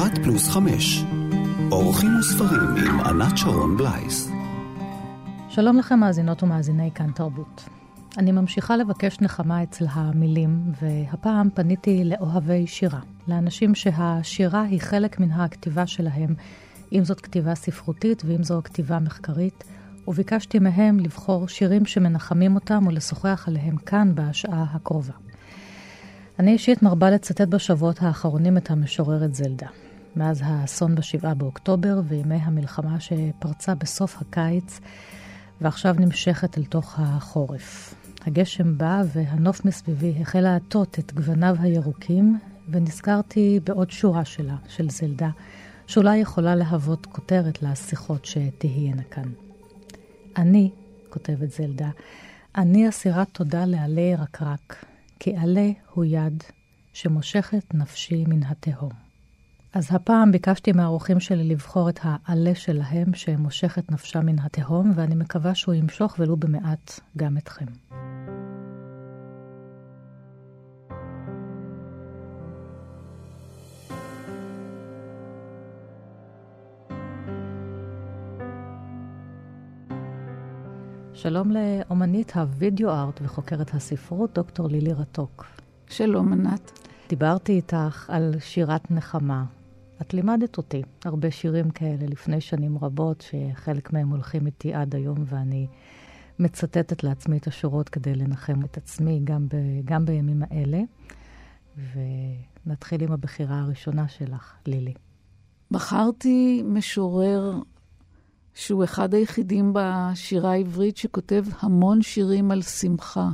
אחת פלוס חמש. אורחים וספרים עם ענת שרון בלייס. שלום לכם מאזינות ומאזיני כאן תרבות. אני ממשיכה לבקש נחמה אצל המילים, והפעם פניתי לאוהבי שירה, לאנשים שהשירה היא חלק מן הכתיבה שלהם, אם זאת כתיבה ספרותית ואם זו כתיבה מחקרית, וביקשתי מהם לבחור שירים שמנחמים אותם ולשוחח עליהם כאן בשעה הקרובה. אני אישית מרבה לצטט בשבועות האחרונים את המשוררת זלדה. מאז האסון בשבעה באוקטובר וימי המלחמה שפרצה בסוף הקיץ ועכשיו נמשכת אל תוך החורף. הגשם בא והנוף מסביבי החל לעטות את גווניו הירוקים, ונזכרתי בעוד שורה שלה, של זלדה, שאולי יכולה להוות כותרת לשיחות שתהיינה כאן. אני, כותבת זלדה, אני אסירת תודה לעלי רקרק, כי עלה הוא יד שמושכת נפשי מן התהום. אז הפעם ביקשתי מהאורחים שלי לבחור את העלה שלהם שמושך את נפשם מן התהום, ואני מקווה שהוא ימשוך ולו במעט גם אתכם. שלום לאומנית הווידאו ארט וחוקרת הספרות, דוקטור לילי רתוק. שלום, ענת. דיברתי איתך על שירת נחמה. את לימדת אותי הרבה שירים כאלה לפני שנים רבות, שחלק מהם הולכים איתי עד היום, ואני מצטטת לעצמי את השורות כדי לנחם את עצמי גם, ב, גם בימים האלה. ונתחיל עם הבחירה הראשונה שלך, לילי. בחרתי משורר שהוא אחד היחידים בשירה העברית שכותב המון שירים על שמחה,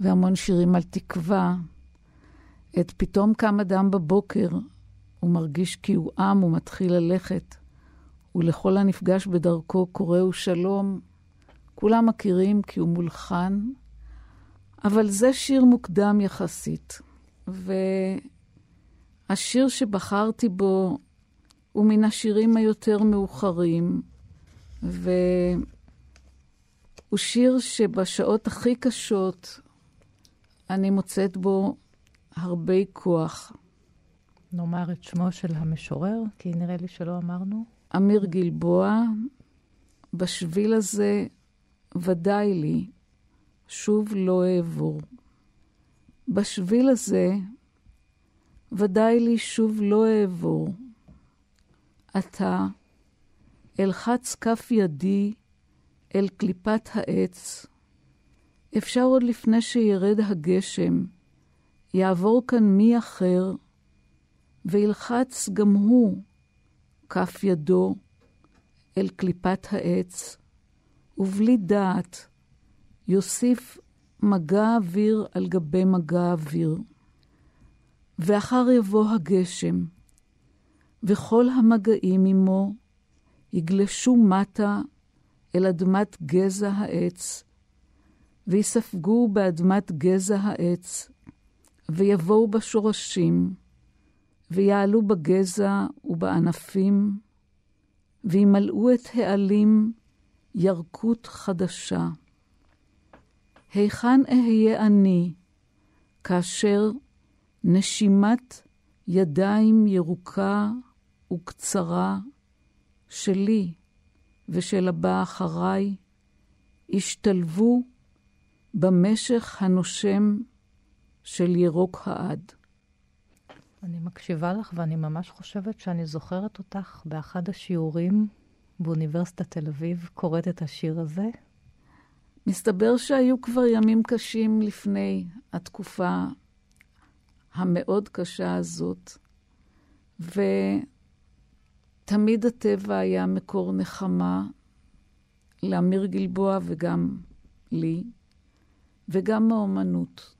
והמון שירים על תקווה. את פתאום קם אדם בבוקר, הוא מרגיש כי הוא עם, הוא מתחיל ללכת, ולכל הנפגש בדרכו קוראו שלום. כולם מכירים כי הוא מולחן, אבל זה שיר מוקדם יחסית. והשיר שבחרתי בו הוא מן השירים היותר מאוחרים, והוא שיר שבשעות הכי קשות אני מוצאת בו הרבה כוח. נאמר את שמו של המשורר, כי נראה לי שלא אמרנו. אמיר גלבוע, בשביל הזה ודאי לי, שוב לא אעבור. בשביל הזה ודאי לי שוב לא אעבור. עתה, אלחץ כף ידי אל קליפת העץ. אפשר עוד לפני שירד הגשם, יעבור כאן מי אחר, וילחץ גם הוא כף ידו אל קליפת העץ, ובלי דעת יוסיף מגע אוויר על גבי מגע אוויר. ואחר יבוא הגשם, וכל המגעים עמו יגלשו מטה אל אדמת גזע העץ, ויספגו באדמת גזע העץ, ויבואו בשורשים, ויעלו בגזע ובענפים, וימלאו את העלים ירקות חדשה. היכן אהיה אני, כאשר נשימת ידיים ירוקה וקצרה שלי ושל הבא אחריי השתלבו במשך הנושם של ירוק העד. אני מקשיבה לך ואני ממש חושבת שאני זוכרת אותך באחד השיעורים באוניברסיטת תל אביב, קוראת את השיר הזה. מסתבר שהיו כבר ימים קשים לפני התקופה המאוד קשה הזאת, ותמיד הטבע היה מקור נחמה לאמיר גלבוע וגם לי, וגם האומנות.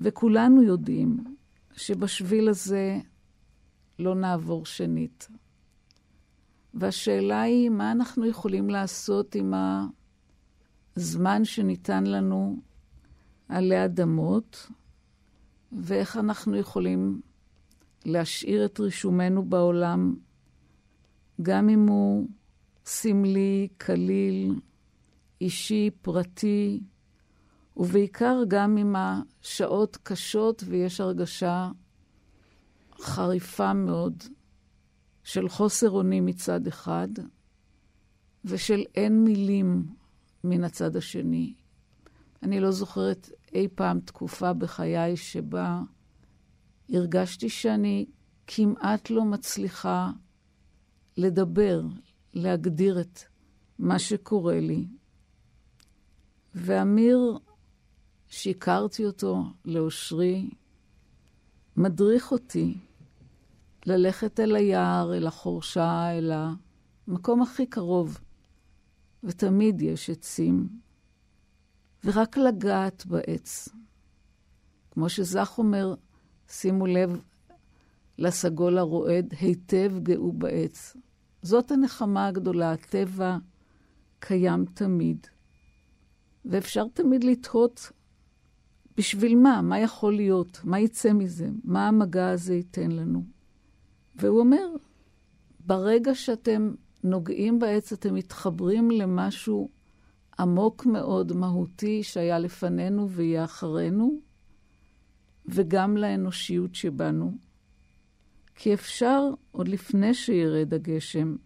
וכולנו יודעים שבשביל הזה לא נעבור שנית. והשאלה היא, מה אנחנו יכולים לעשות עם הזמן שניתן לנו עלי אדמות, ואיך אנחנו יכולים להשאיר את רישומנו בעולם, גם אם הוא סמלי, קליל, אישי, פרטי, ובעיקר גם אם השעות קשות ויש הרגשה חריפה מאוד של חוסר אונים מצד אחד, ושל אין מילים מן הצד השני. אני לא זוכרת אי פעם תקופה בחיי שבה הרגשתי שאני כמעט לא מצליחה לדבר, להגדיר את מה שקורה לי. ואמיר, שהכרתי אותו לאושרי, מדריך אותי ללכת אל היער, אל החורשה, אל המקום הכי קרוב, ותמיד יש עצים, ורק לגעת בעץ. כמו שזך אומר, שימו לב לסגול הרועד, היטב גאו בעץ. זאת הנחמה הגדולה, הטבע קיים תמיד. ואפשר תמיד לתהות בשביל מה? מה יכול להיות? מה יצא מזה? מה המגע הזה ייתן לנו? והוא אומר, ברגע שאתם נוגעים בעץ, אתם מתחברים למשהו עמוק מאוד, מהותי, שהיה לפנינו ויהיה אחרינו, וגם לאנושיות שבנו. כי אפשר, עוד לפני שירד הגשם,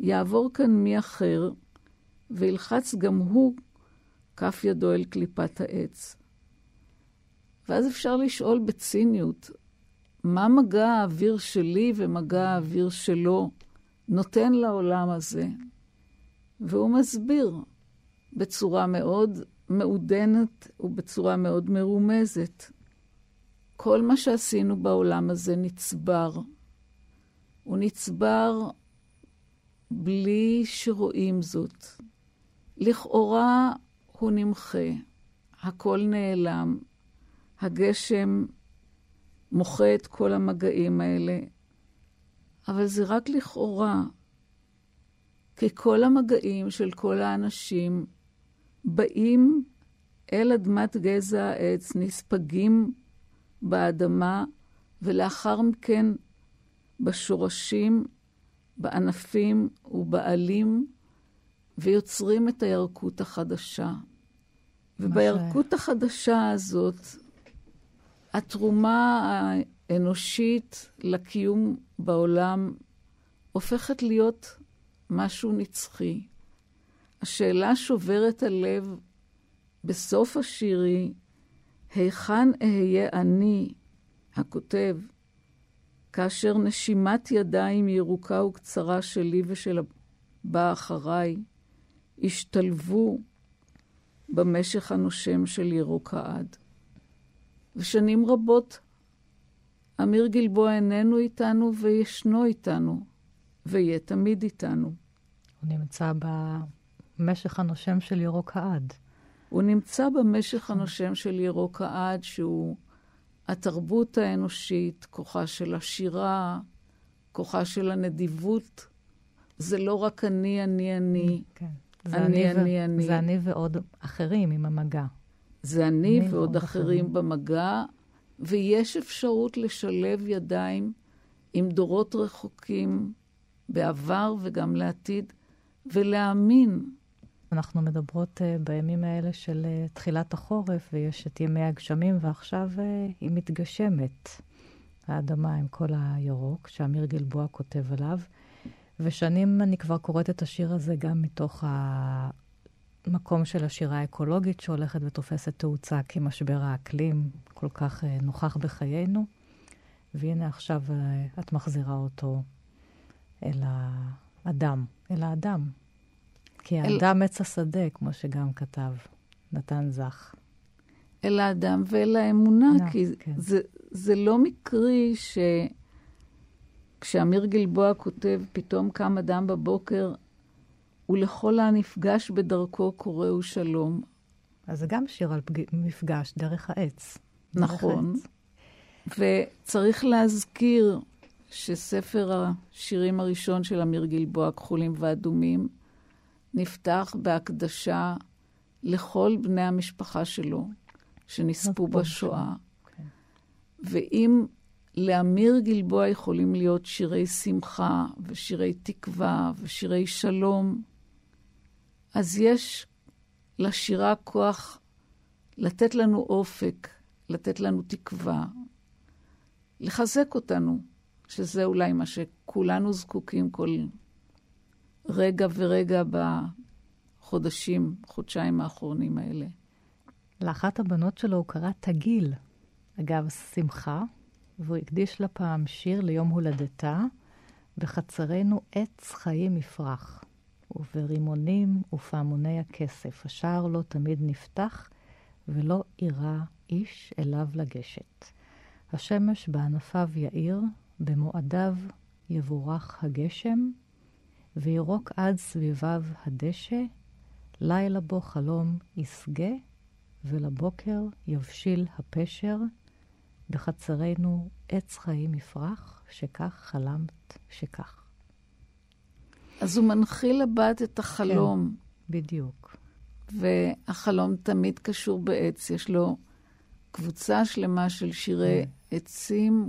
יעבור כאן מי אחר, וילחץ גם הוא כף ידו אל קליפת העץ. ואז אפשר לשאול בציניות, מה מגע האוויר שלי ומגע האוויר שלו נותן לעולם הזה? והוא מסביר בצורה מאוד מעודנת ובצורה מאוד מרומזת. כל מה שעשינו בעולם הזה נצבר. הוא נצבר בלי שרואים זאת. לכאורה הוא נמחה, הכל נעלם, הגשם מוחה את כל המגעים האלה, אבל זה רק לכאורה, כי כל המגעים של כל האנשים באים אל אדמת גזע העץ, נספגים באדמה, ולאחר מכן בשורשים, בענפים ובעלים, ויוצרים את הילקוט החדשה. ובילקוט החדשה הזאת, התרומה האנושית לקיום בעולם הופכת להיות משהו נצחי. השאלה שוברת הלב בסוף השיר היא, היכן אהיה אני, הכותב, כאשר נשימת ידיים ירוקה וקצרה שלי ושל הבא אחריי השתלבו במשך הנושם של ירוק העד. ושנים רבות אמיר גלבוע איננו איתנו וישנו איתנו, ויהיה תמיד איתנו. הוא נמצא במשך הנושם של ירוק העד. הוא נמצא במשך הנושם של ירוק העד, שהוא התרבות האנושית, כוחה של השירה, כוחה של הנדיבות. זה לא רק אני, אני, אני. כן. אני, אני, ו... אני. זה אני ועוד אחרים עם המגע. זה אני, ועוד אחרים, אחרים במגע, ויש אפשרות לשלב ידיים עם דורות רחוקים בעבר וגם לעתיד, ולהאמין. אנחנו מדברות uh, בימים האלה של uh, תחילת החורף, ויש את ימי הגשמים, ועכשיו uh, היא מתגשמת, האדמה עם כל הירוק, שאמיר גלבוע כותב עליו. ושנים אני כבר קוראת את השיר הזה גם מתוך המקום של השירה האקולוגית שהולכת ותופסת תאוצה כי משבר האקלים כל כך uh, נוכח בחיינו. והנה עכשיו uh, את מחזירה אותו אל האדם, אל האדם. כי האדם אל... עץ השדה, כמו שגם כתב נתן זך. אל האדם ואל האמונה, no, כי כן. זה, זה לא מקרי ש... כשאמיר גלבוע כותב, פתאום קם אדם בבוקר, ולכל הנפגש בדרכו קוראו שלום. אז זה גם שיר על פג... מפגש דרך העץ. נכון. דרך העץ. וצריך להזכיר שספר השירים הראשון של אמיר גלבוע, כחולים ואדומים, נפתח בהקדשה לכל בני המשפחה שלו שנספו בשואה. Okay. כן. ואם לאמיר גלבוע יכולים להיות שירי שמחה ושירי תקווה ושירי שלום, אז יש לשירה כוח לתת לנו אופק, לתת לנו תקווה, לחזק אותנו, שזה אולי מה שכולנו זקוקים כל רגע ורגע בחודשים, חודשיים האחרונים האלה. לאחת הבנות שלו הוא קרא תגיל, אגב, שמחה, והוא הקדיש לה פעם שיר ליום הולדתה, בחצרנו עץ חיים יפרח, וברימונים ופעמוני הכסף, השער לא תמיד נפתח, ולא אירע איש אליו לגשת. השמש בענפיו יאיר, במועדיו יבורך הגשם, וירוק עד סביביו הדשא, לילה בו חלום ישגה, ולבוקר יבשיל הפשר, בחצרנו עץ חיים יפרח, שכך חלמת שכך. אז הוא מנחיל לבת את החלום. כן, בדיוק. והחלום תמיד קשור בעץ. יש לו קבוצה שלמה של שירי mm. עצים,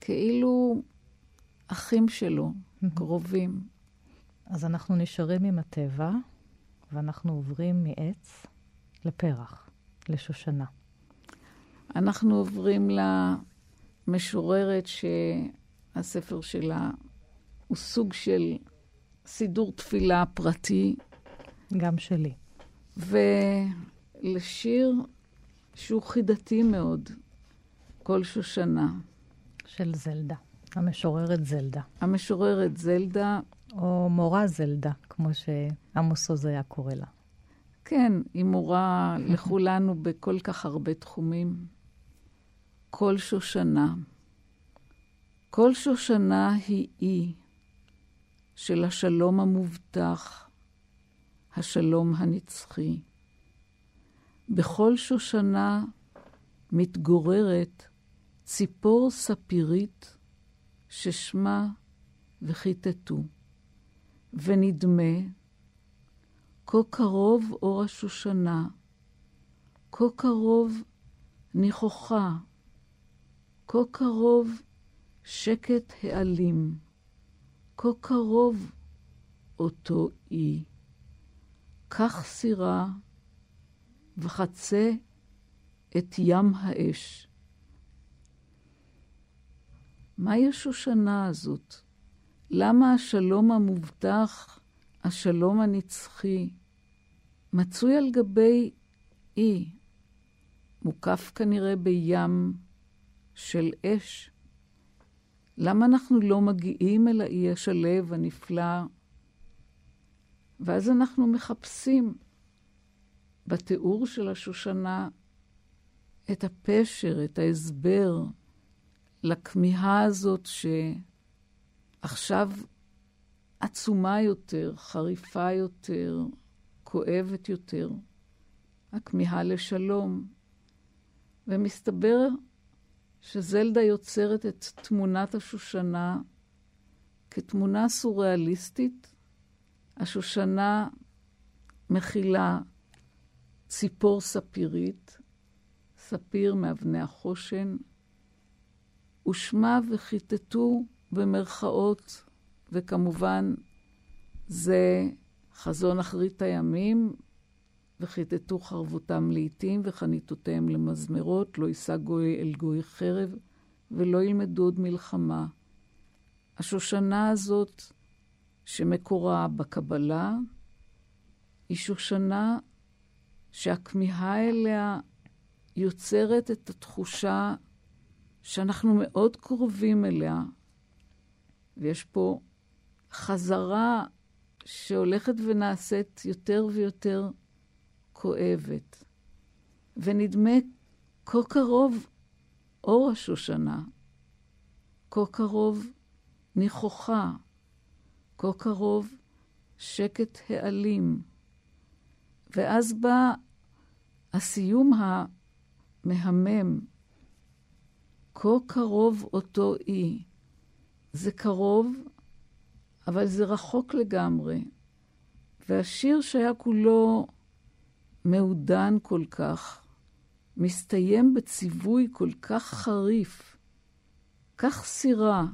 כאילו אחים שלו. קרובים. אז אנחנו נשארים עם הטבע, ואנחנו עוברים מעץ לפרח, לשושנה. אנחנו עוברים למשוררת שהספר שלה הוא סוג של סידור תפילה פרטי. גם שלי. ולשיר שהוא חידתי מאוד, כל שושנה. של זלדה, המשוררת זלדה. המשוררת זלדה. או מורה זלדה, כמו שעמוס עוז היה קורא לה. כן, היא מורה לכולנו בכל כך הרבה תחומים. כל שושנה. כל שושנה היא אי של השלום המובטח, השלום הנצחי. בכל שושנה מתגוררת ציפור ספירית ששמה וכיתתו, ונדמה כה קרוב אור השושנה, כה קרוב ניחוחה, כה קרוב שקט העלים, כה קרוב אותו אי. קח סירה וחצה את ים האש. מהי השושנה הזאת? למה השלום המובטח, השלום הנצחי, מצוי על גבי אי, מוקף כנראה בים של אש? למה אנחנו לא מגיעים אל האי השלב, הנפלא? ואז אנחנו מחפשים בתיאור של השושנה את הפשר, את ההסבר לכמיהה הזאת שעכשיו עצומה יותר, חריפה יותר, כואבת יותר, הכמיהה לשלום. ומסתבר שזלדה יוצרת את תמונת השושנה כתמונה סוריאליסטית. השושנה מכילה ציפור ספירית, ספיר מאבני החושן, ושמה וכיתתו במרכאות, וכמובן זה חזון אחרית הימים, וכיתתו חרבותם לעתים וחניתותיהם למזמרות, לא יישא גוי אל גוי חרב, ולא ילמדו עוד מלחמה. השושנה הזאת, שמקורה בקבלה, היא שושנה שהכמיהה אליה יוצרת את התחושה שאנחנו מאוד קרובים אליה, ויש פה חזרה שהולכת ונעשית יותר ויותר כואבת. ונדמה כה קרוב אור השושנה, כה קרוב ניחוחה, כה קרוב שקט העלים. ואז בא הסיום המהמם, כה קרוב אותו אי. זה קרוב, אבל זה רחוק לגמרי. והשיר שהיה כולו מעודן כל כך, מסתיים בציווי כל כך חריף. קח סירה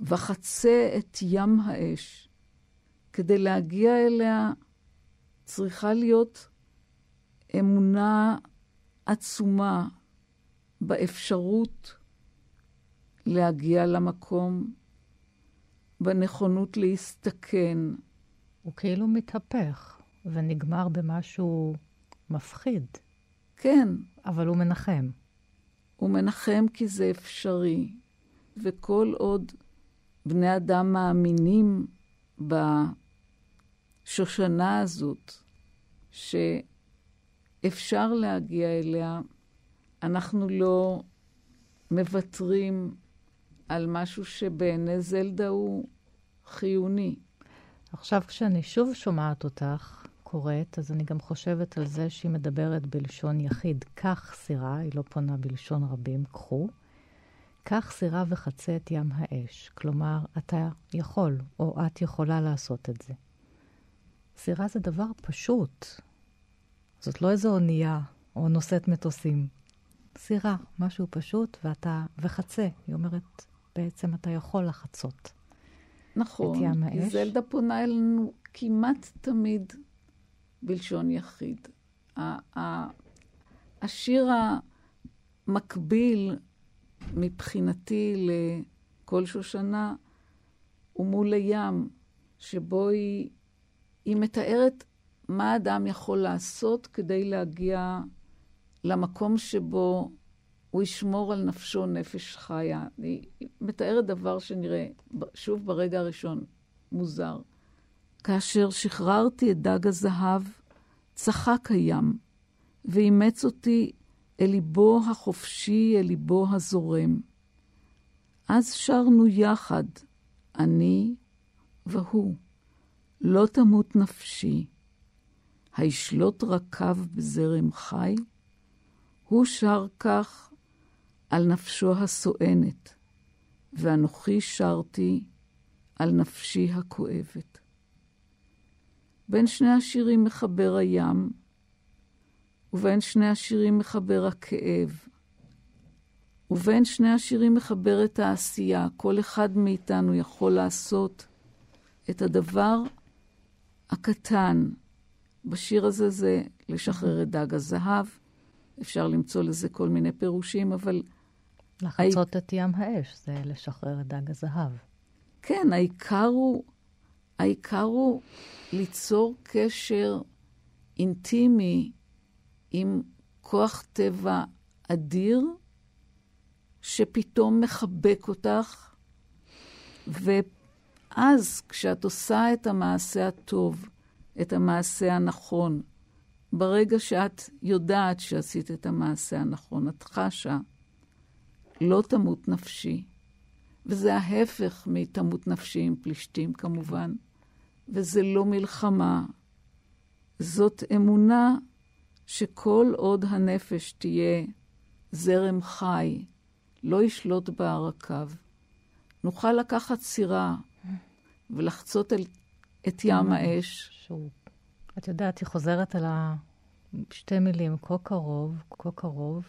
וחצה את ים האש. כדי להגיע אליה צריכה להיות אמונה עצומה באפשרות להגיע למקום, בנכונות להסתכן. הוא כאילו מתהפך ונגמר במשהו מפחיד. כן. אבל הוא מנחם. הוא מנחם כי זה אפשרי, וכל עוד בני אדם מאמינים בשושנה הזאת, שאפשר להגיע אליה, אנחנו לא מוותרים על משהו שבעיני זלדה הוא חיוני. עכשיו, כשאני שוב שומעת אותך קוראת, אז אני גם חושבת על זה שהיא מדברת בלשון יחיד. קח סירה, היא לא פונה בלשון רבים, קחו. קח סירה וחצה את ים האש. כלומר, אתה יכול, או את יכולה לעשות את זה. סירה זה דבר פשוט. זאת לא איזו אונייה או נושאת מטוסים. סירה, משהו פשוט, ואתה, וחצה. היא אומרת, בעצם אתה יכול לחצות. נכון. את ים האש. זלדה פונה אלינו כמעט תמיד בלשון יחיד. השיר המקביל מבחינתי לכל שושנה הוא מול הים, שבו היא, היא מתארת מה אדם יכול לעשות כדי להגיע למקום שבו הוא ישמור על נפשו נפש חיה. היא מתארת דבר שנראה, שוב ברגע הראשון, מוזר. כאשר שחררתי את דג הזהב, צחק הים, ואימץ אותי אל ליבו החופשי, אל ליבו הזורם. אז שרנו יחד, אני והוא, לא תמות נפשי. הישלוט רקב בזרם חי? הוא שר כך על נפשו הסואנת, ואנוכי שרתי על נפשי הכואבת. בין שני השירים מחבר הים, ובין שני השירים מחבר הכאב, ובין שני השירים מחבר את העשייה. כל אחד מאיתנו יכול לעשות את הדבר הקטן. בשיר הזה זה לשחרר את דג הזהב, אפשר למצוא לזה כל מיני פירושים, אבל... לחצות הי... את ים האש, זה לשחרר את דג הזהב. כן, העיקר הוא, העיקר הוא ליצור קשר אינטימי עם כוח טבע אדיר, שפתאום מחבק אותך, ואז כשאת עושה את המעשה הטוב, את המעשה הנכון, ברגע שאת יודעת שעשית את המעשה הנכון, את חשה, לא תמות נפשי. וזה ההפך מתמות נפשי עם פלישתים כמובן, וזה לא מלחמה. זאת אמונה שכל עוד הנפש תהיה זרם חי, לא ישלוט בה הרקב. נוכל לקחת סירה ולחצות אל, את ים האש. שהוא את יודעת, היא חוזרת על שתי מילים, כה קרוב, כה קרוב,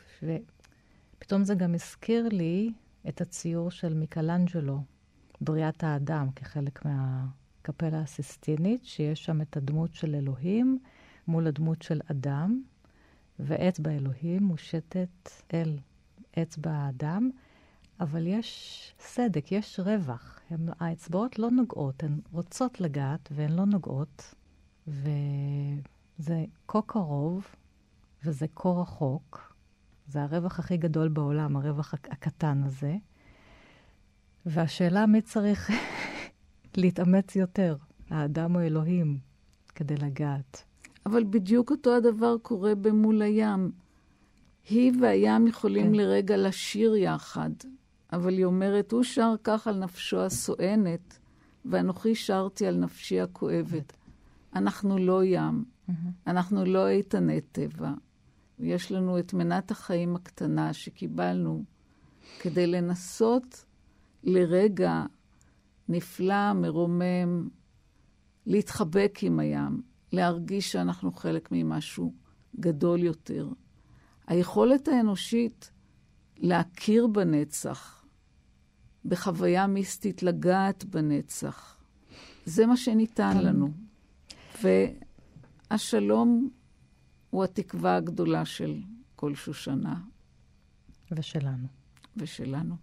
ופתאום זה גם הזכיר לי את הציור של מיקלנג'לו, בריאת האדם, כחלק מהקפלה הסיסטינית, שיש שם את הדמות של אלוהים מול הדמות של אדם, ואצבע אלוהים מושטת אל אצבע האדם, אבל יש סדק, יש רווח. הם, האצבעות לא נוגעות, הן רוצות לגעת והן לא נוגעות. וזה כה קרוב, וזה כה רחוק. זה הרווח הכי גדול בעולם, הרווח הקטן הזה. והשאלה מי צריך להתאמץ יותר, האדם או אלוהים, כדי לגעת. אבל בדיוק אותו הדבר קורה במול הים. היא והים יכולים כן. לרגע לשיר יחד, אבל היא אומרת, הוא שר כך על נפשו הסואנת, ואנוכי שרתי על נפשי הכואבת. אנחנו לא ים. אנחנו לא איתני טבע. יש לנו את מנת החיים הקטנה שקיבלנו כדי לנסות לרגע נפלא, מרומם, להתחבק עם הים, להרגיש שאנחנו חלק ממשהו גדול יותר. היכולת האנושית להכיר בנצח, בחוויה מיסטית לגעת בנצח, זה מה שניתן כן. לנו. והשלום הוא התקווה הגדולה של כל שושנה. ושלנו. ושלנו.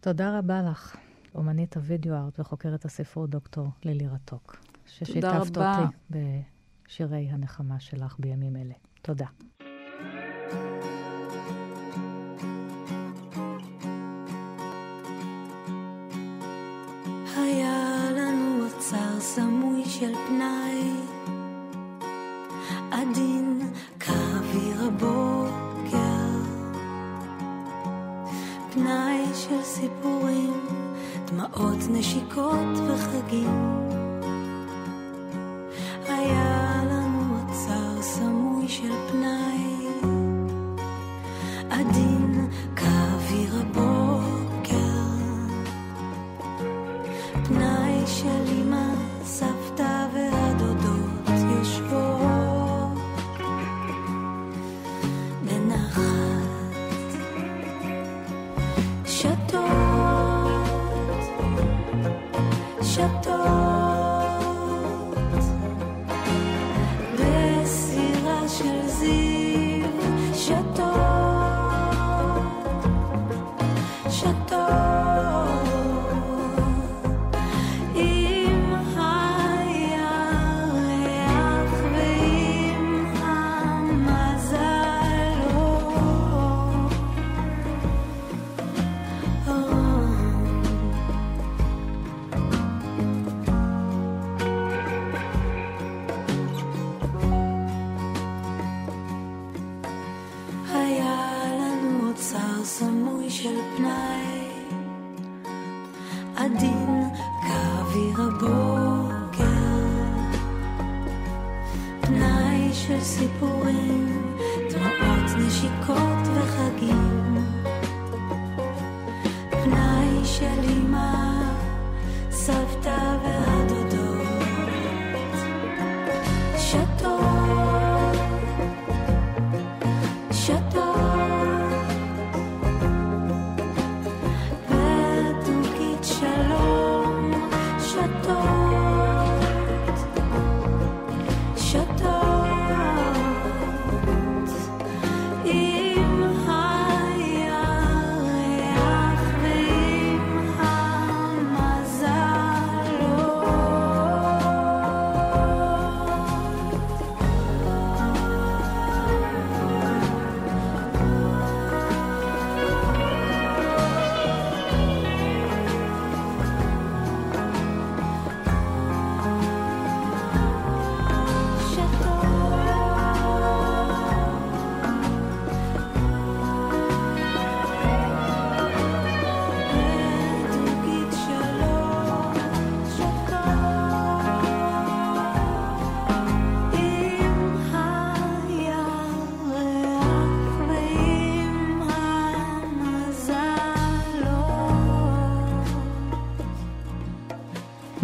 תודה רבה לך, אומנית הוידאו ארט וחוקרת הספרות דוקטור לילי רתוק, ששיתפת אותי בשירי הנחמה שלך בימים אלה. תודה. היה לנו אוצר סמוי של פנאי, עדין כאוויר הבוקר, פנאי של סיפורים, דמעות נשיקות וחגים.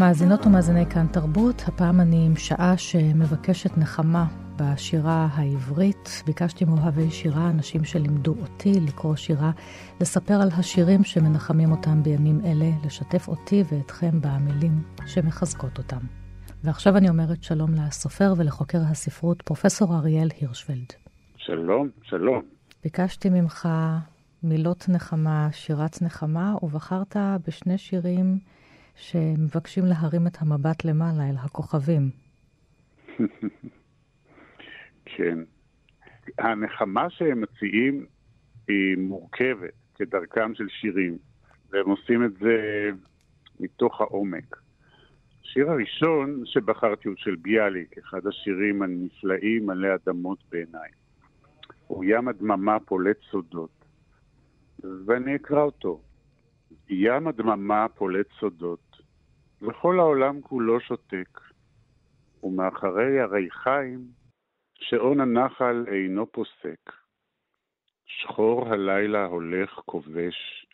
מאזינות ומאזיני כאן תרבות, הפעם אני עם שעה שמבקשת נחמה בשירה העברית. ביקשתי מאוהבי שירה, אנשים שלימדו אותי לקרוא שירה, לספר על השירים שמנחמים אותם בימים אלה, לשתף אותי ואתכם במילים שמחזקות אותם. ועכשיו אני אומרת שלום לסופר ולחוקר הספרות, פרופסור אריאל הירשפלד. שלום, שלום. ביקשתי ממך מילות נחמה, שירת נחמה, ובחרת בשני שירים שמבקשים להרים את המבט למעלה אל הכוכבים. כן. הנחמה שהם מציעים היא מורכבת, כדרכם של שירים, והם עושים את זה מתוך העומק. השיר הראשון שבחרתי הוא של ביאליק, אחד השירים הנפלאים מלא אדמות בעיניי. הוא ים הדממה פולט סודות, ואני אקרא אותו. ים הדממה פולט סודות, וכל העולם כולו שותק, ומאחרי הרי חיים, שעון הנחל אינו פוסק. שחור הלילה הולך כובש,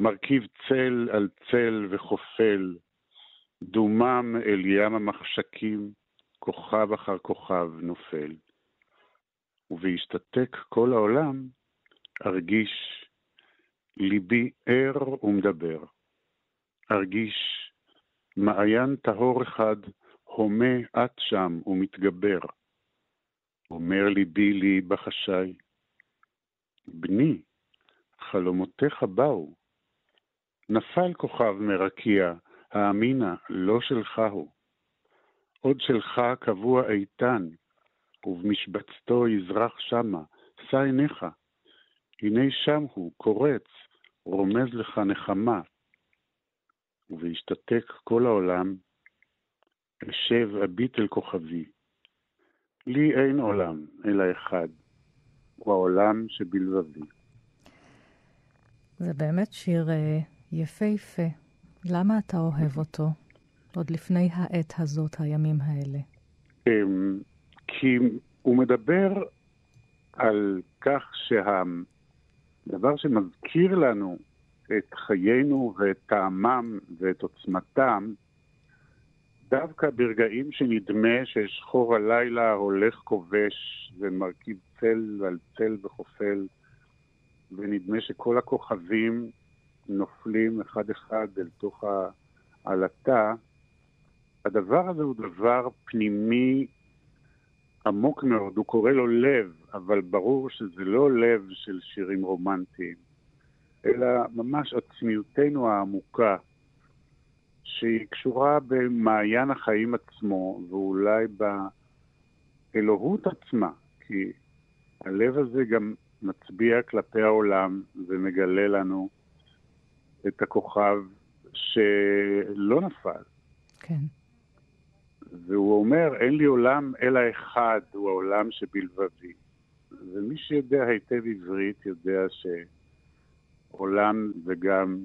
מרכיב צל על צל וחופל, דומם אל ים המחשקים, כוכב אחר כוכב נופל. ובהשתתק כל העולם, ארגיש ליבי ער ומדבר. ארגיש מעיין טהור אחד הומה את שם ומתגבר. אומר ליבי לי בחשאי, בני, חלומותיך באו, נפל כוכב מרקיע, האמינה, לא שלך הוא. עוד שלך קבוע איתן, ובמשבצתו יזרח שמה, שא עיניך. הנה שם הוא, קורץ, רומז לך נחמה. ובהשתתק כל העולם, אשב אביט אל כוכבי. לי אין עולם, אלא אחד, הוא העולם שבלבבי. זה באמת שיר uh, יפהפה. למה אתה אוהב אותו? עוד לפני העת הזאת, הימים האלה. אמ, כי הוא מדבר על כך שהדבר שמזכיר לנו את חיינו ואת טעמם ואת עוצמתם, דווקא ברגעים שנדמה ששחור הלילה הולך כובש ומרכיב צל על צל וחופל, ונדמה שכל הכוכבים נופלים אחד-אחד אל תוך העלטה, הדבר הזה הוא דבר פנימי עמוק מאוד, הוא קורא לו לב, אבל ברור שזה לא לב של שירים רומנטיים, אלא ממש עצמיותנו העמוקה, שהיא קשורה במעיין החיים עצמו, ואולי באלוהות עצמה, כי הלב הזה גם מצביע כלפי העולם ומגלה לנו את הכוכב שלא נפל. כן. והוא אומר, אין לי עולם אלא אחד, הוא העולם שבלבבי. ומי שיודע היטב עברית יודע שעולם זה גם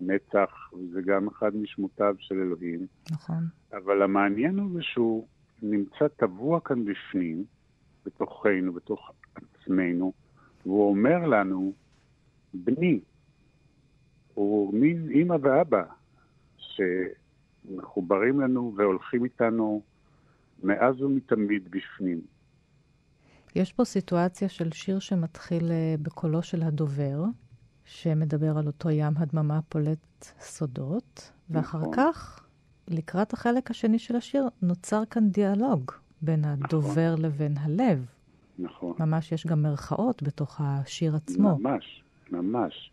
נצח, זה גם אחד משמותיו של אלוהים. נכון. אבל המעניין הוא זה שהוא נמצא טבוע כאן בפנים, בתוכנו, בתוך עצמנו, והוא אומר לנו, בני, הוא מין אימא ואבא, שמחוברים לנו והולכים איתנו מאז ומתמיד בפנים. יש פה סיטואציה של שיר שמתחיל אה, בקולו של הדובר, שמדבר על אותו ים הדממה פולט סודות, ואחר נכון. כך, לקראת החלק השני של השיר, נוצר כאן דיאלוג בין הדובר נכון. לבין הלב. נכון. ממש יש גם מרכאות בתוך השיר עצמו. ממש, ממש.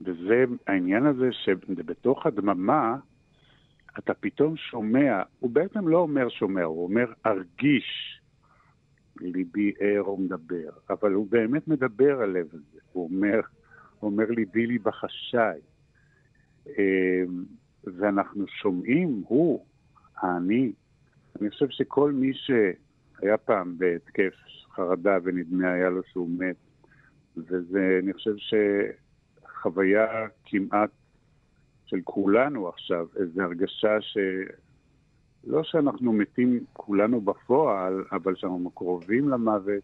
וזה העניין הזה שבתוך הדממה אתה פתאום שומע, הוא בעצם לא אומר שומע, הוא אומר ארגיש ליבי ער ומדבר, אבל הוא באמת מדבר הלב הזה, הוא אומר, אומר לי בחשאי. אמ, ואנחנו שומעים, הוא, האני, אני חושב שכל מי שהיה פעם בהתקף חרדה ונדמה היה לו שהוא מת, וזה, אני חושב שחוויה כמעט של כולנו עכשיו, איזו הרגשה ש... לא שאנחנו מתים כולנו בפועל, אבל שאנחנו קרובים למוות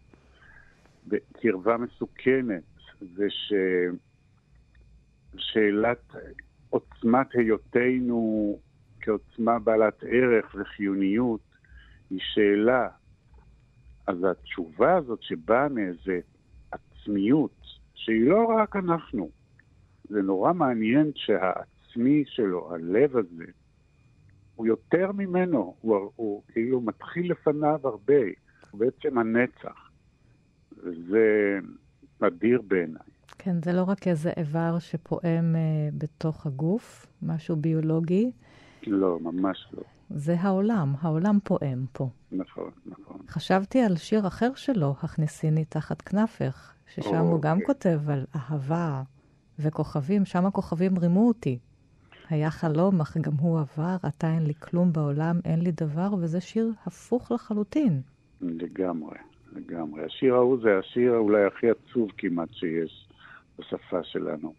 בקרבה מסוכנת, ושאלת עוצמת היותנו כעוצמה בעלת ערך וחיוניות היא שאלה. אז התשובה הזאת שבאה מאיזה עצמיות, שהיא לא רק אנחנו, זה נורא מעניין שהעצמי שלו, הלב הזה, הוא יותר ממנו, הוא, הוא כאילו מתחיל לפניו הרבה, הוא בעצם הנצח. וזה אדיר בעיניי. כן, זה לא רק איזה איבר שפועם אה, בתוך הגוף, משהו ביולוגי. לא, ממש לא. זה העולם, העולם פועם פה. נכון, נכון. חשבתי על שיר אחר שלו, הכניסיני תחת כנפך, ששם הוא גם אוקיי. כותב על אהבה וכוכבים, שם הכוכבים רימו אותי. היה חלום, אך גם הוא עבר, עתה אין לי כלום בעולם, אין לי דבר, וזה שיר הפוך לחלוטין. לגמרי, לגמרי. השיר ההוא זה השיר אולי הכי עצוב כמעט שיש בשפה שלנו,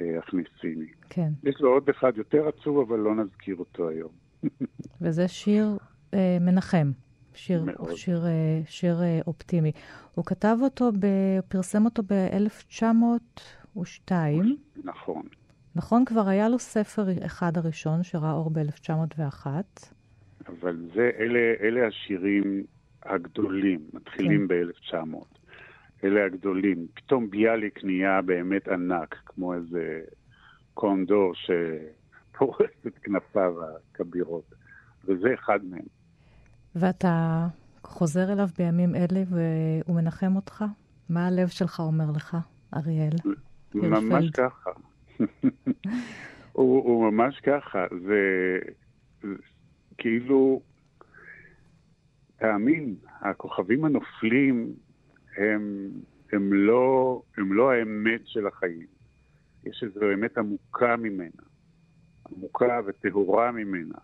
אה, הכניסיני. כן. יש לו עוד אחד יותר עצוב, אבל לא נזכיר אותו היום. וזה שיר אה, מנחם. שיר, שיר, אה, שיר אה, אופטימי. הוא כתב אותו, ב, פרסם אותו ב-1902. נכון. נכון, כבר היה לו ספר אחד הראשון שראה אור ב-1901. אבל זה, אלה, אלה השירים הגדולים, מתחילים כן. ב-1900. אלה הגדולים. פתאום ביאליק נהיה באמת ענק, כמו איזה קונדור שפורס את כנפיו הכבירות, וזה אחד מהם. ואתה חוזר אליו בימים אלה והוא מנחם אותך? מה הלב שלך אומר לך, אריאל? ממש ככה. הוא, הוא ממש ככה, זה, זה כאילו, תאמין, הכוכבים הנופלים הם, הם, לא, הם לא האמת של החיים. יש איזו אמת עמוקה ממנה, עמוקה וטהורה ממנה,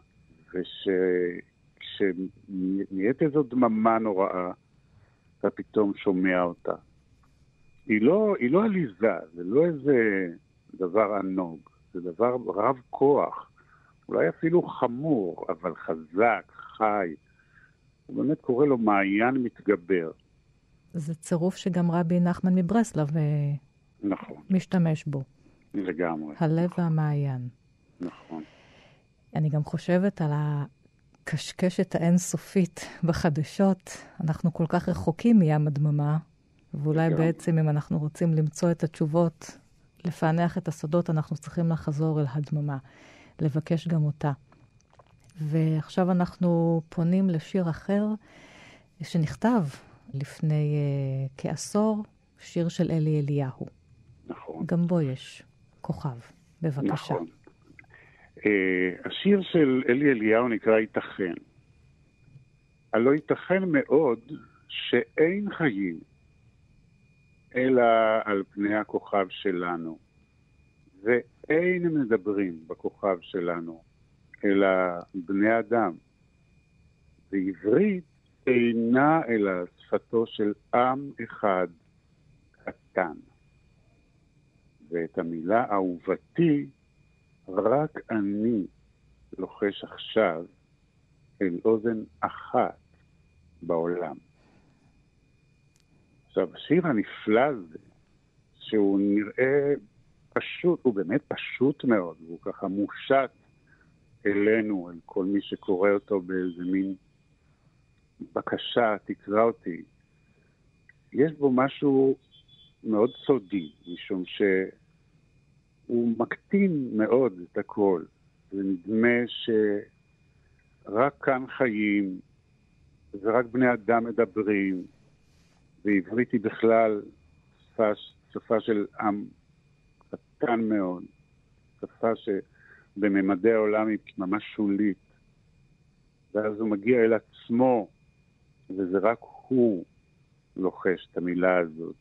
וכשנהיית איזו דממה נוראה, אתה פתאום שומע אותה. היא לא, היא לא זה לא איזה דבר ענוג, זה דבר רב כוח, אולי אפילו חמור, אבל חזק, חי. הוא באמת קורא לו מעיין מתגבר. זה צירוף שגם רבי נחמן מברסלב אה, נכון. משתמש בו. לגמרי. הלב והמעיין. נכון. אני גם חושבת על הקשקשת האינסופית בחדשות. אנחנו כל כך רחוקים מים הדממה, ואולי לגמרי. בעצם אם אנחנו רוצים למצוא את התשובות, לפענח את הסודות, אנחנו צריכים לחזור אל הדממה, לבקש גם אותה. ועכשיו אנחנו פונים לשיר אחר שנכתב לפני uh, כעשור, שיר של אלי אליהו. נכון. גם בו יש כוכב. בבקשה. נכון. Uh, השיר של אלי אליהו נקרא ייתכן. הלא ייתכן מאוד שאין חיים אלא על פני הכוכב שלנו, ואין מדברים בכוכב שלנו, אלא בני אדם. ועברית אינה אלא שפתו של עם אחד קטן. ואת המילה אהובתי רק אני לוחש עכשיו אל אוזן אחת בעולם. עכשיו, השיר הנפלא הזה, שהוא נראה פשוט, הוא באמת פשוט מאוד, הוא ככה מושת אלינו, אל כל מי שקורא אותו באיזה מין בקשה, תקרא אותי. יש בו משהו מאוד סודי, משום שהוא מקטין מאוד את הכל. זה נדמה שרק כאן חיים, ורק בני אדם מדברים, ועברית היא בכלל שפה, שפה של עם קטן מאוד, שפה שבממדי העולם היא ממש שולית. ואז הוא מגיע אל עצמו, וזה רק הוא לוחש את המילה הזאת.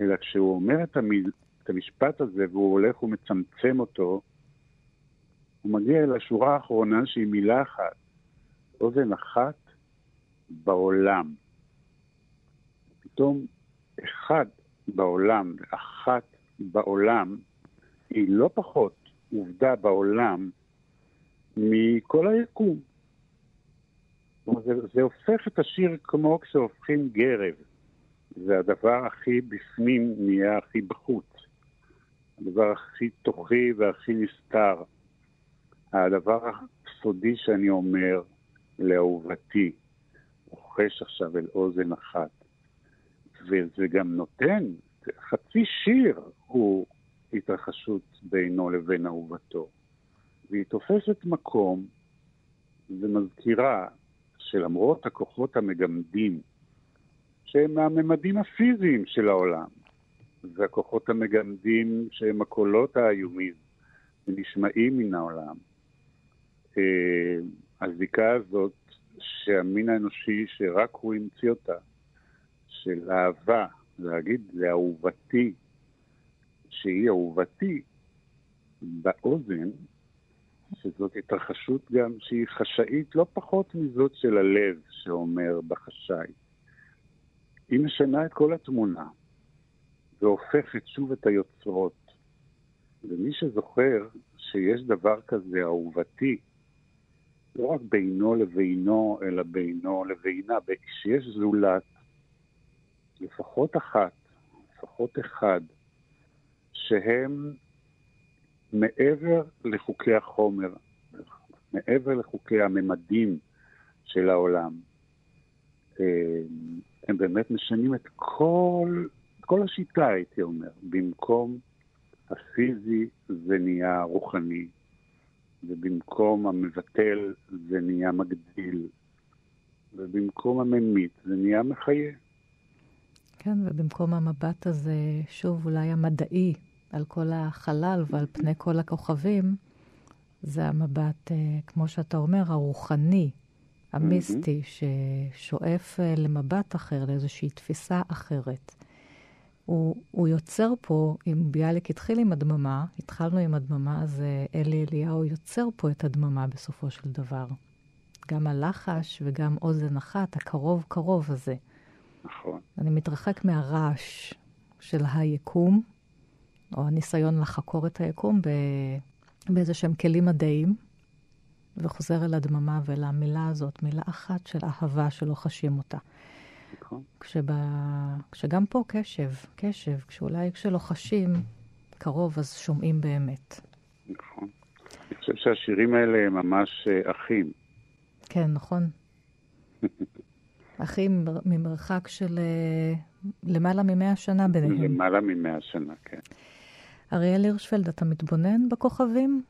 אלא כשהוא אומר את, המיל, את המשפט הזה והוא הולך ומצמצם אותו, הוא מגיע אל השורה האחרונה שהיא מילה אחת, אוזן אחת בעולם. פתאום אחד בעולם ואחת בעולם היא לא פחות עובדה בעולם מכל היקום. זה, זה הופך את השיר כמו כשהופכים גרב. זה הדבר הכי בפנים נהיה הכי בחוץ. הדבר הכי תוכי והכי נסתר. הדבר הסודי שאני אומר לאהובתי, רוכש עכשיו אל אוזן אחת. וזה גם נותן, חצי שיר הוא התרחשות בינו לבין אהובתו. והיא תופסת מקום ומזכירה שלמרות הכוחות המגמדים, שהם מהממדים הפיזיים של העולם, והכוחות המגמדים שהם הקולות האיומים ונשמעים מן העולם, אה, הזיקה הזאת שהמין האנושי, שרק הוא המציא אותה, של אהבה, להגיד לאהובתי, שהיא אהובתי, באוזן, שזאת התרחשות גם שהיא חשאית לא פחות מזאת של הלב שאומר בחשאי. היא משנה את כל התמונה והופכת שוב את היוצרות. ומי שזוכר שיש דבר כזה אהובתי, לא רק בינו לבינו, אלא בינו לבינה, כשיש זולת, לפחות אחת, לפחות אחד, שהם מעבר לחוקי החומר, מעבר לחוקי הממדים של העולם. אה, הם באמת משנים את כל, את כל השיטה, הייתי אומר. במקום הפיזי זה נהיה רוחני, ובמקום המבטל זה נהיה מגדיל, ובמקום הממית זה נהיה מחיה. כן, ובמקום המבט הזה, שוב, אולי המדעי, על כל החלל ועל פני כל הכוכבים, זה המבט, אה, כמו שאתה אומר, הרוחני, המיסטי, ששואף אה, למבט אחר, לאיזושהי תפיסה אחרת. הוא, הוא יוצר פה, אם ביאליק התחיל עם הדממה, התחלנו עם הדממה, אז אה, אלי אליהו יוצר פה את הדממה בסופו של דבר. גם הלחש וגם אוזן אחת, הקרוב-קרוב הזה. נכון. אני מתרחק מהרעש של היקום, או הניסיון לחקור את היקום באיזה שהם כלים מדעיים, וחוזר אל הדממה ואל המילה הזאת, מילה אחת של אהבה שלא חשים אותה. נכון. כשבא, כשגם פה קשב, קשב, כשאולי כשלא חשים קרוב, אז שומעים באמת. נכון. אני חושב שהשירים האלה הם ממש אה, אחים. כן, נכון. אחים ממרחק של אה, למעלה ממאה שנה ביניהם. למעלה ממאה שנה, כן. אריאל הירשפלד, אתה מתבונן בכוכבים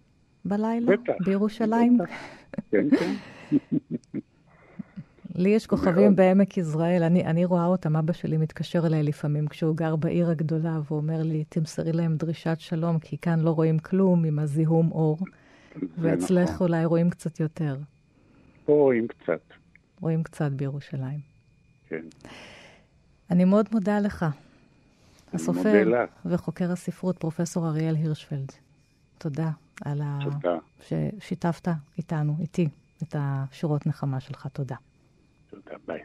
בלילה? בטח. בירושלים? בטח. כן, כן. לי יש כוכבים בעמק יזרעאל, אני, אני רואה אותם, אבא שלי מתקשר אליי לפעמים כשהוא גר בעיר הגדולה ואומר לי, תמסרי להם דרישת שלום, כי כאן לא רואים כלום עם הזיהום אור, ואצלך נכון. אולי רואים קצת יותר. פה רואים קצת, רואים קצת בירושלים. כן. אני מאוד מודה לך, הסופר. וחוקר הספרות, פרופסור אריאל הירשפלד. תודה על ה... תודה. ששיתפת איתנו, איתי, את השורות נחמה שלך. תודה. תודה, ביי.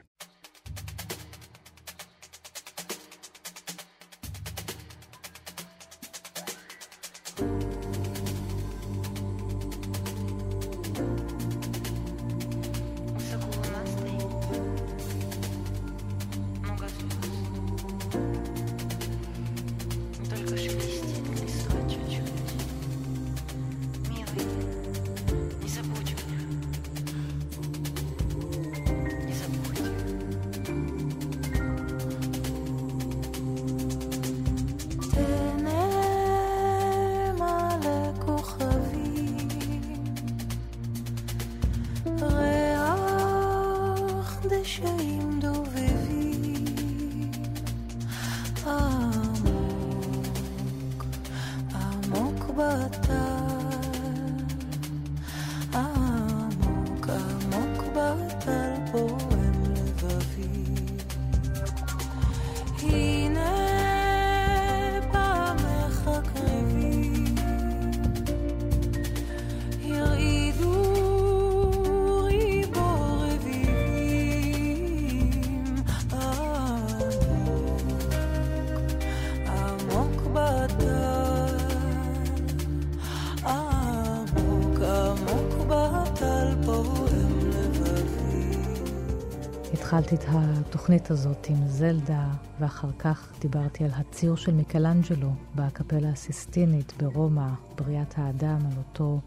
התחלתי את התוכנית הזאת עם זלדה, ואחר כך דיברתי על הציר של מיקלנג'לו בקפלה הסיסטינית ברומא, בריאת האדם, על אותו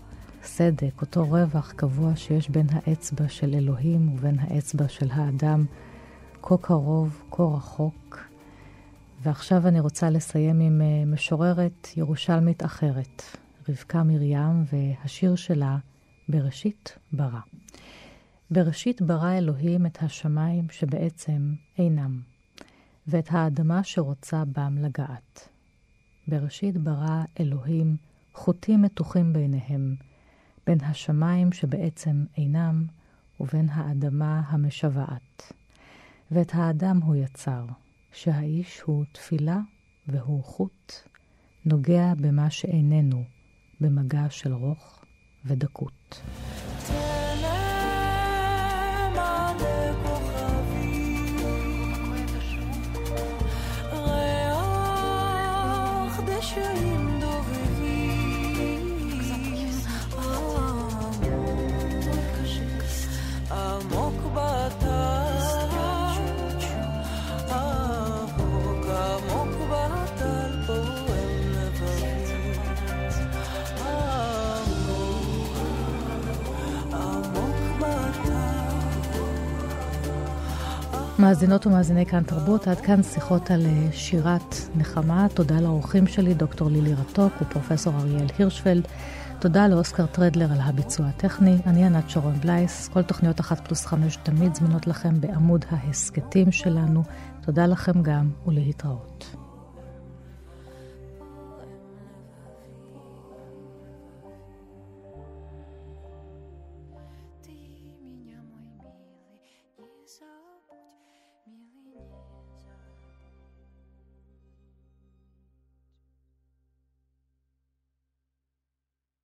סדק, אותו רווח קבוע שיש בין האצבע של אלוהים ובין האצבע של האדם, כה קרוב, כה רחוק. ועכשיו אני רוצה לסיים עם אה, משוררת ירושלמית אחרת, רבקה מרים, והשיר שלה, בראשית ברא. בראשית ברא אלוהים את השמיים שבעצם אינם, ואת האדמה שרוצה בם לגעת. בראשית ברא אלוהים חוטים מתוחים ביניהם, בין השמיים שבעצם אינם, ובין האדמה המשוועת. ואת האדם הוא יצר, שהאיש הוא תפילה והוא חוט, נוגע במה שאיננו, במגע של רוך ודקות. תהנה מלא מאזינות ומאזיני כאן תרבות, עד כאן שיחות על אה, שירת נחמה. תודה לאורחים שלי, דוקטור לילי רתוק ופרופסור אריאל הירשפלד. תודה לאוסקר טרדלר על הביצוע הטכני. אני ענת שרון בלייס. כל תוכניות אחת פלוס חמש תמיד זמינות לכם בעמוד ההסכתים שלנו. תודה לכם גם ולהתראות.